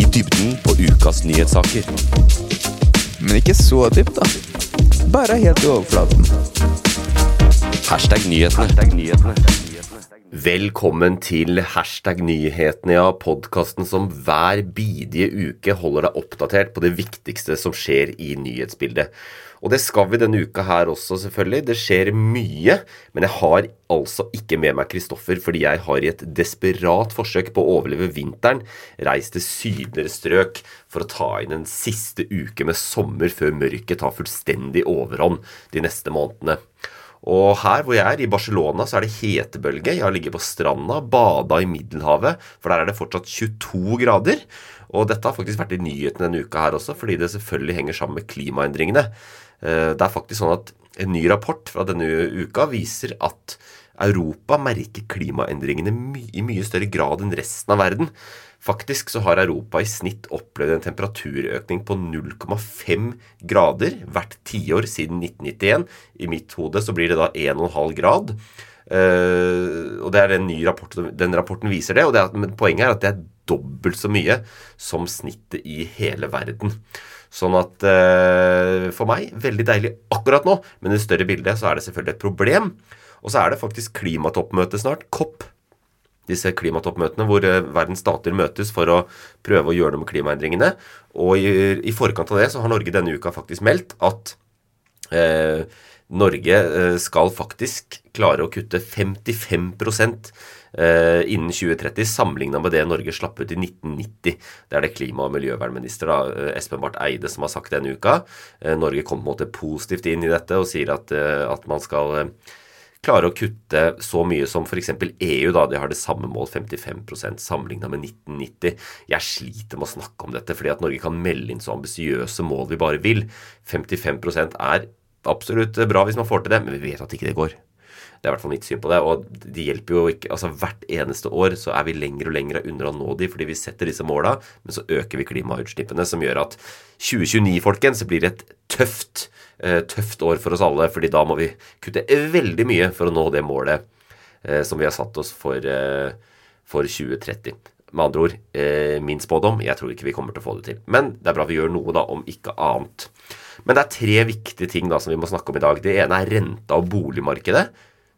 I dybden på ukas nyhetssaker. Men ikke så dypt, da. Bare helt i overflaten. Hashtag nyhetene. Velkommen til hashtag nyhetene, ja. Podkasten som hver bidige uke holder deg oppdatert på det viktigste som skjer i nyhetsbildet. Og det skal vi denne uka her også, selvfølgelig. Det skjer mye. Men jeg har altså ikke med meg Kristoffer, fordi jeg har i et desperat forsøk på å overleve vinteren reist til sydligere strøk for å ta inn en siste uke med sommer før mørket tar fullstendig overhånd de neste månedene. Og her hvor jeg er, i Barcelona, så er det hetebølge. Jeg har ligget på stranda, bada i Middelhavet, for der er det fortsatt 22 grader. Og dette har faktisk vært i nyhetene denne uka her også, fordi det selvfølgelig henger sammen med klimaendringene. Eh, Det er faktisk sånn at en ny rapport fra denne uka viser at Europa merker klimaendringene i mye større grad enn resten av verden. Faktisk så har Europa i snitt opplevd en temperaturøkning på 0,5 grader hvert tiår siden 1991. I mitt hode så blir det da 1,5 grad. Uh, og det er den, nye rapporten, Den rapporten viser det, og det er, men poenget er at det er dobbelt så mye som snittet i hele verden. Sånn at uh, for meg veldig deilig akkurat nå, men i det større bildet så er det selvfølgelig et problem. Og så er det faktisk klimatoppmøte snart, COP. Disse klimatoppmøtene hvor uh, verdens stater møtes for å prøve å gjøre noe med klimaendringene. Og i, i forkant av det så har Norge denne uka faktisk meldt at uh, Norge skal faktisk klare å kutte 55% innen 2030 sammenligna med det Norge slapp ut i 1990. Det er det klima- og miljøvernminister da, Espen Barth Eide som har sagt denne uka. Norge kom på en måte positivt inn i dette og sier at, at man skal klare å kutte så mye som f.eks. EU. da, De har det samme mål, 55% sammenligna med 1990. Jeg sliter med å snakke om dette, fordi at Norge kan melde inn så ambisiøse mål vi bare vil. 55% er absolutt bra hvis man får til det, men vi vet at ikke det går. Det er i hvert fall mitt syn på det. Og de hjelper jo ikke altså Hvert eneste år så er vi lenger og lenger under å nå de fordi vi setter disse måla, men så øker vi klimautslippene, som gjør at 2029, folkens, blir et tøft, tøft år for oss alle. fordi da må vi kutte veldig mye for å nå det målet som vi har satt oss for, for 2030. Med andre ord, min spådom, jeg tror ikke vi kommer til å få det til. Men det er bra vi gjør noe, da, om ikke annet. Men det er tre viktige ting da som vi må snakke om i dag. Det ene er renta og boligmarkedet.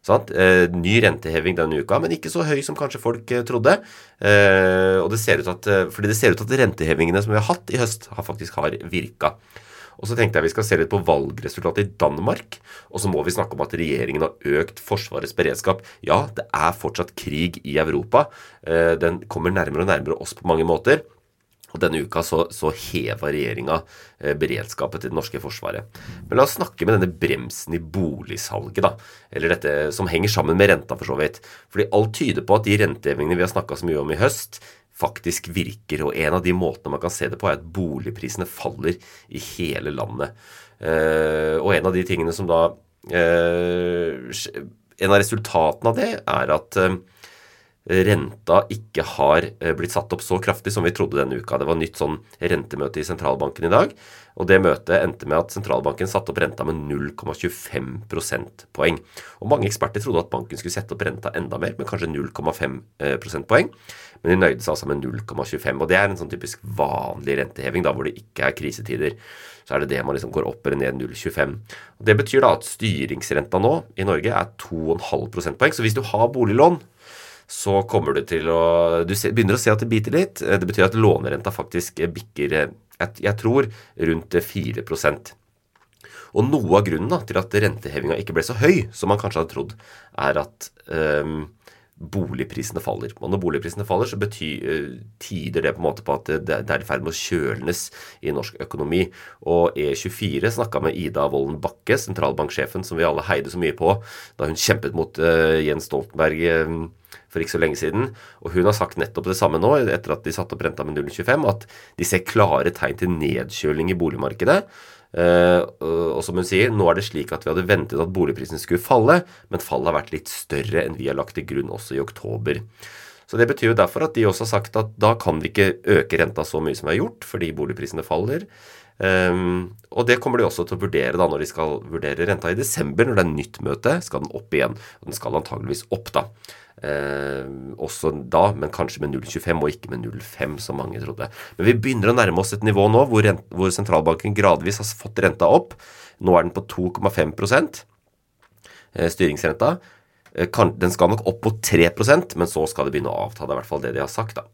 Sant? Eh, ny renteheving denne uka, men ikke så høy som kanskje folk eh, trodde. Eh, og det ser ut at, fordi det ser ut at rentehevingene som vi har hatt i høst, har faktisk har virka. Og så tenkte jeg vi skal se litt på valgresultatet i Danmark. Og så må vi snakke om at regjeringen har økt Forsvarets beredskap. Ja, det er fortsatt krig i Europa. Den kommer nærmere og nærmere oss på mange måter. Og Denne uka så, så heva regjeringa eh, beredskapet til det norske forsvaret. Men la oss snakke med denne bremsen i boligsalget, da. Eller dette som henger sammen med renta, for så vidt. Fordi alt tyder på at de rentehevingene vi har snakka så mye om i høst, faktisk virker. Og en av de måtene man kan se det på, er at boligprisene faller i hele landet. Eh, og en av de tingene som da eh, En av resultatene av det er at renta ikke har eh, blitt satt opp så kraftig som vi trodde denne uka. Det var nytt sånn rentemøte i sentralbanken i dag, og det møtet endte med at sentralbanken satte opp renta med 0,25 prosentpoeng. Og mange eksperter trodde at banken skulle sette opp renta enda mer, med kanskje 0,5 eh, prosentpoeng, men de nøyde seg altså med 0,25. Og det er en sånn typisk vanlig renteheving, da hvor det ikke er krisetider. Så er det det man liksom går opp eller ned 0,25. Og Det betyr da at styringsrenta nå i Norge er 2,5 prosentpoeng. Så hvis du har boliglån, så kommer du til å Du begynner å se at det biter litt. Det betyr at lånerenta faktisk bikker, jeg, tror, rundt 4% og noe av grunnen da, til at rentehevinga ikke ble så høy som man kanskje hadde trodd, er at um, boligprisene faller. Og når boligprisene faller, så betyr, uh, tyder det på en måte på at det, det er i ferd med å kjølnes i norsk økonomi. Og E24 snakka med Ida Wolden Bakke, sentralbanksjefen som vi alle heide så mye på da hun kjempet mot uh, Jens Stoltenberg uh, for ikke så lenge siden. Og hun har sagt nettopp det samme nå, etter at de satte opp renta med 0,25, at de ser klare tegn til nedkjøling i boligmarkedet. Uh, og som hun sier, nå er det slik at vi hadde ventet at boligprisene skulle falle, men fallet har vært litt større enn vi har lagt til grunn også i oktober. Så Det betyr jo derfor at de også har sagt at da kan vi ikke øke renta så mye som vi har gjort, fordi boligprisene faller. Um, og det kommer de også til å vurdere da når de skal vurdere renta i desember, når det er nytt møte. Skal den opp igjen? Og den skal antageligvis opp, da. Eh, også da, men kanskje med 0,25 og ikke med 0,5, som mange trodde. Men vi begynner å nærme oss et nivå nå hvor, rent, hvor sentralbanken gradvis har fått renta opp. Nå er den på 2,5 eh, styringsrenta. Eh, den skal nok opp på 3% men så skal det begynne å avta. Det er i hvert fall det de har sagt. da.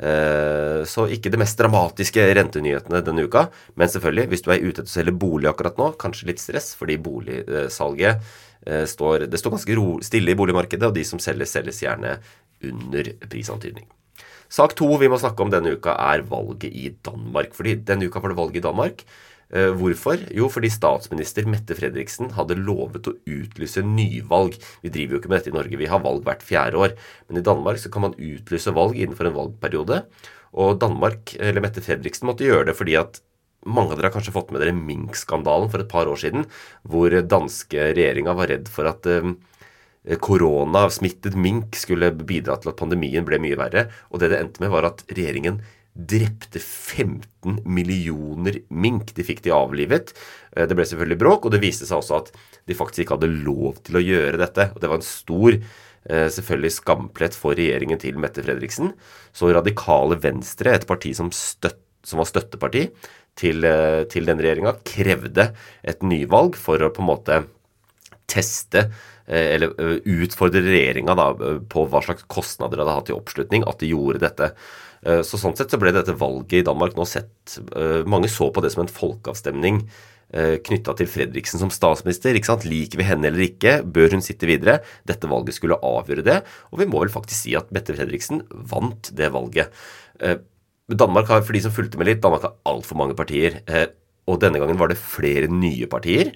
Eh, så ikke det mest dramatiske rentenyhetene denne uka. Men selvfølgelig, hvis du er ute etter å selge bolig akkurat nå, kanskje litt stress fordi boligsalget eh, står Det står ganske stille i boligmarkedet, og de som selger, selges gjerne under prisantydning. Sak to vi må snakke om denne uka, er valget i Danmark. Fordi denne uka var det valg i Danmark. Eh, hvorfor? Jo, fordi statsminister Mette Fredriksen hadde lovet å utlyse nyvalg. Vi driver jo ikke med dette i Norge, vi har valg hvert fjerde år. Men i Danmark så kan man utlyse valg innenfor en valgperiode. Og Danmark, eller Mette Fredriksen, måtte gjøre det fordi at mange av dere har kanskje fått med dere Mink-skandalen for et par år siden, hvor danske regjeringa var redd for at korona, koronasmittet mink skulle bidra til at pandemien ble mye verre. Og det det endte med, var at regjeringen drepte 15 millioner mink. De fikk de avlivet. Eh, det ble selvfølgelig bråk, og det viste seg også at de faktisk ikke hadde lov til å gjøre dette. Og det var en stor eh, selvfølgelig skamplett for regjeringen til Mette Fredriksen. Så Radikale Venstre, et parti som, støtt, som var støtteparti til, eh, til denne regjeringa, krevde et nyvalg for å på en måte teste eller utfordre regjeringa på hva slags kostnader de hadde hatt i oppslutning, at de gjorde dette. Eh, så Sånn sett så ble dette valget i Danmark nå sett eh, Mange så på det som en folkeavstemning eh, knytta til Fredriksen som statsminister. ikke sant? Liker vi henne eller ikke? Bør hun sitte videre? Dette valget skulle avgjøre det. Og vi må vel faktisk si at Mette Fredriksen vant det valget. Danmark har, for de som fulgte med litt, Danmark har altfor mange partier. Og denne gangen var det flere nye partier.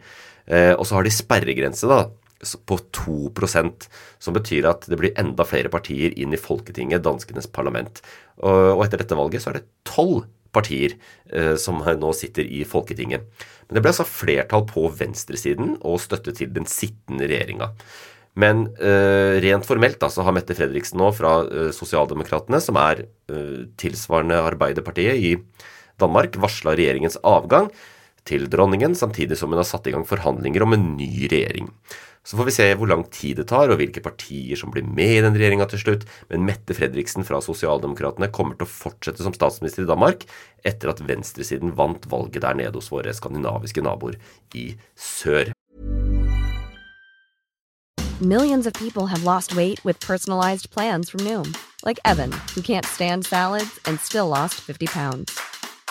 Og så har de sperregrense, da på 2% som betyr at det blir enda flere partier inn i Folketinget, danskenes parlament. Og etter dette valget så er det tolv partier eh, som nå sitter i Folketinget. Men det ble altså flertall på venstresiden og støtte til den sittende regjeringa. Men eh, rent formelt da, så har Mette Fredriksen nå fra eh, Sosialdemokratene, som er eh, tilsvarende Arbeiderpartiet i Danmark, varsla regjeringens avgang til dronningen, samtidig som hun har satt i gang forhandlinger om en ny regjering. Så får vi se hvor lang tid det tar, og hvilke partier som blir med i den regjeringa til slutt. Men Mette Fredriksen fra Sosialdemokratene kommer til å fortsette som statsminister i Danmark etter at venstresiden vant valget der nede hos våre skandinaviske naboer i sør. Millions of people have lost weight with personalized plans from Noom. Like Evan, who can't stand salads and still lost 50 pounds.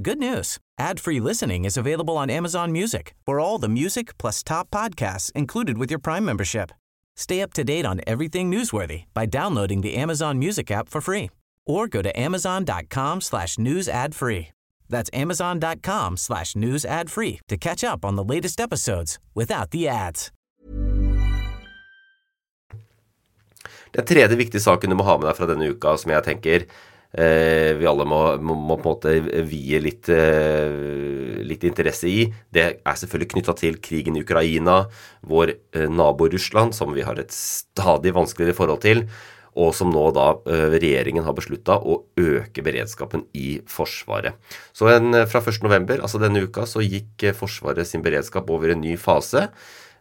Good news. Ad-free listening is available on Amazon Music for all the music plus top podcasts included with your Prime membership. Stay up to date on everything newsworthy by downloading the Amazon Music app for free or go to amazon.com slash news ad free. That's amazon.com slash news ad free to catch up on the latest episodes without the ads. Den tredje viktige saken du må ha med deg fra denne uka, som jeg tenker vi alle må, må, må, på en måte vie litt, eh, litt interesse i. Det er selvfølgelig knytta til krigen i Ukraina, vår eh, nabo Russland, som vi har et stadig vanskeligere forhold til. og som nå da regjeringen har beslutta å øke beredskapen i Forsvaret. Så en, fra 1.11., altså denne uka, så gikk Forsvaret sin beredskap over en ny fase.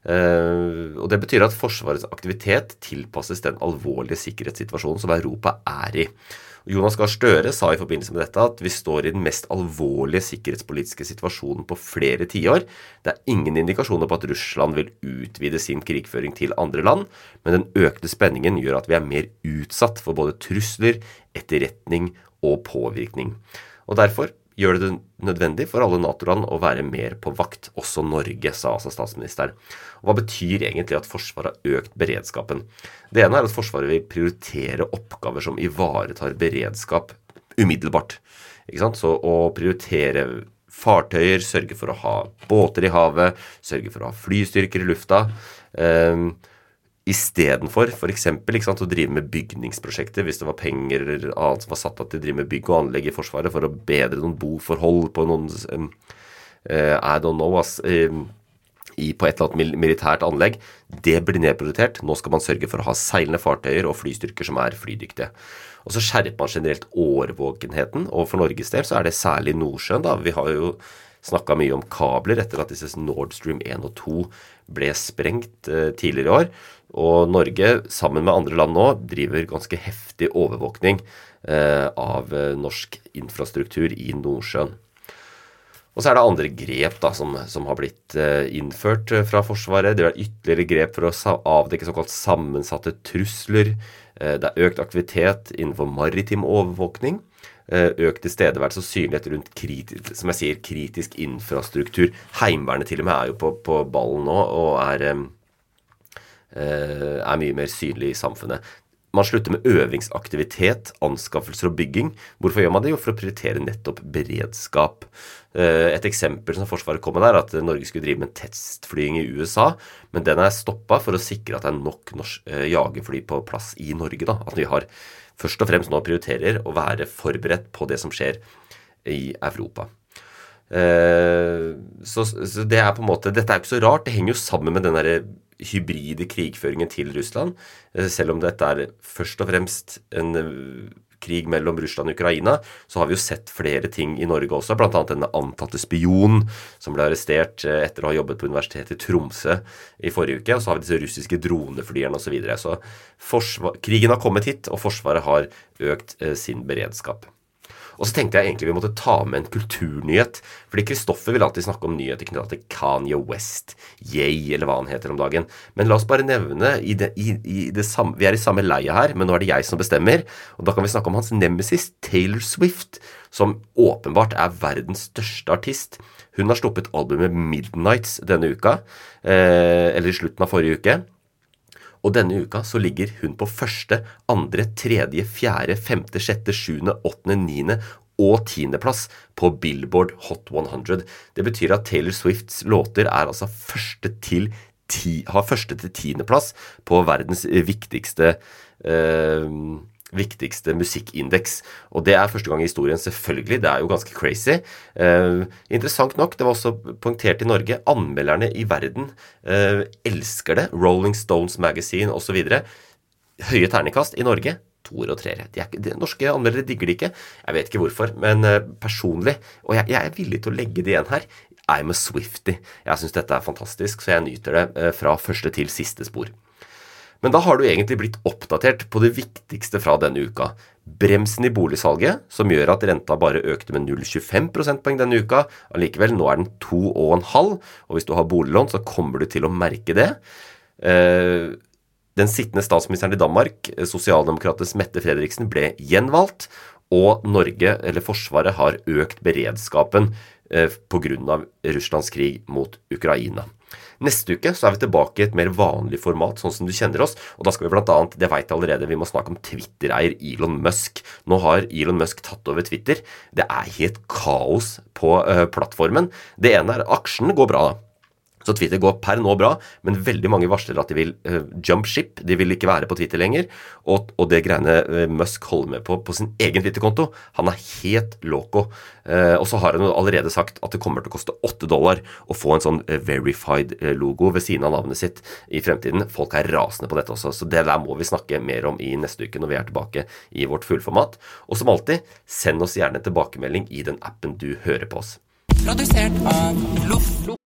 Uh, og Det betyr at Forsvarets aktivitet tilpasses den alvorlige sikkerhetssituasjonen som Europa er i. Jonas Gahr Støre sa i forbindelse med dette at vi står i den mest alvorlige sikkerhetspolitiske situasjonen på flere tiår. Det er ingen indikasjoner på at Russland vil utvide sin krigføring til andre land, men den økte spenningen gjør at vi er mer utsatt for både trusler, etterretning og påvirkning. Og Derfor gjør det nødvendig for alle Nato-land å være mer på vakt, også Norge, sa altså statsministeren. Hva betyr egentlig at Forsvaret har økt beredskapen? Det ene er at Forsvaret vil prioritere oppgaver som ivaretar beredskap umiddelbart. Så å prioritere fartøyer, sørge for å ha båter i havet, sørge for å ha flystyrker i lufta. Eh, istedenfor f.eks. å drive med bygningsprosjekter, hvis det var penger eller annet som var satt av til å drive med bygg og anlegg i Forsvaret for å bedre noen boforhold på noen uh, I don't know, ass, um, i, på et eller annet militært anlegg, det blir nedprioritert. Nå skal man sørge for å ha seilende fartøyer og flystyrker som er flydyktige. Og så skjerper man generelt årvåkenheten, og for Norges del så er det særlig Nordsjøen. da, Vi har jo snakka mye om kabler etter at disse Nord Stream 1 og 2 ble sprengt uh, tidligere i år. Og Norge, sammen med andre land nå, driver ganske heftig overvåkning eh, av eh, norsk infrastruktur i Nordsjøen. Og så er det andre grep da, som, som har blitt eh, innført eh, fra Forsvaret. Det er ytterligere grep for å avdekke såkalt sammensatte trusler. Eh, det er økt aktivitet innenfor maritim overvåkning. Eh, økt tilstedeværelse og synlighet rundt kritisk, som jeg sier, kritisk infrastruktur. Heimevernet til og med er jo på, på ballen nå og er Eh, er mye mer synlig i samfunnet. Man slutter med øvingsaktivitet, anskaffelser og bygging. Hvorfor gjør man det? Jo, for å prioritere nettopp beredskap. Eh, et eksempel som Forsvaret kom med er at Norge skulle drive med testflying i USA, men den er stoppa for å sikre at det er nok norsk jagerfly på plass i Norge. da, At vi har først og fremst nå prioriterer å være forberedt på det som skjer i Europa. Så, så det er på en måte, Dette er ikke så rart. Det henger jo sammen med den derre hybride krigføringen til Russland. Eh, selv om dette er først og fremst en eh, krig mellom Russland og Ukraina, så har vi jo sett flere ting i Norge også, bl.a. denne antatte spion som ble arrestert eh, etter å ha jobbet på Universitetet i Tromsø i forrige uke. Og så har vi disse russiske droneflyerne osv. Så, videre. så krigen har kommet hit, og Forsvaret har økt eh, sin beredskap. Og så tenkte jeg egentlig vi måtte ta med en kulturnyhet. Fordi Kristoffer vil alltid snakke om nyheter knytta til Kanye West, Yay, eller hva han heter om dagen. Men la oss bare nevne i det, i, i det samme, Vi er i samme leie her, men nå er det jeg som bestemmer. Og da kan vi snakke om hans nemesis, Taylor Swift, som åpenbart er verdens største artist. Hun har sluppet albumet Midnights denne uka, eh, eller i slutten av forrige uke. Og denne uka så ligger hun på første, andre, tredje, fjerde, femte, sjette, sjuende, åttende, niende og tiendeplass på Billboard Hot 100. Det betyr at Taylor Swifts låter er altså første til ti, har første til tiendeplass på verdens viktigste eh, viktigste musikkindeks. Og det er første gang i historien, selvfølgelig. Det er jo ganske crazy. Eh, interessant nok, det var også poengtert i Norge, anmelderne i verden eh, elsker det. Rolling Stones Magazine osv. Høye ternekast i Norge. Toer og treere. De, de, norske anmeldere digger det ikke. Jeg vet ikke hvorfor, men eh, personlig Og jeg, jeg, er villig til å legge det igjen her. I'm a Swifty. Jeg syns dette er fantastisk, så jeg nyter det eh, fra første til siste spor. Men da har du egentlig blitt oppdatert på det viktigste fra denne uka. Bremsen i boligsalget, som gjør at renta bare økte med 0,25 prosentpoeng denne uka. Allikevel, nå er den 2,5, og hvis du har boliglån, så kommer du til å merke det. Eh, den sittende statsministeren i Danmark, sosialdemokratisk Mette Fredriksen, ble gjenvalgt, og Norge, eller Forsvaret, har økt beredskapen eh, pga. Russlands krig mot Ukraina. Neste uke så er vi tilbake i et mer vanlig format, sånn som du kjenner oss. Og da skal vi blant annet, det vet jeg allerede, vi må snakke om Twitter-eier Elon Musk. Nå har Elon Musk tatt over Twitter. Det er helt kaos på uh, plattformen. Det ene er aksjen går bra. Så Twitter går per nå bra, men veldig mange varsler at de vil uh, jump ship. De vil ikke være på Twitter lenger. Og, og det greiene uh, Musk holder med på på sin egen Twitter-konto, han er helt loco. Uh, og så har han jo allerede sagt at det kommer til å koste 8 dollar å få en sånn verified logo ved siden av navnet sitt i fremtiden. Folk er rasende på dette også, så det der må vi snakke mer om i neste uke når vi er tilbake i vårt fullformat. Og som alltid, send oss gjerne en tilbakemelding i den appen du hører på oss. Produsert av Loff.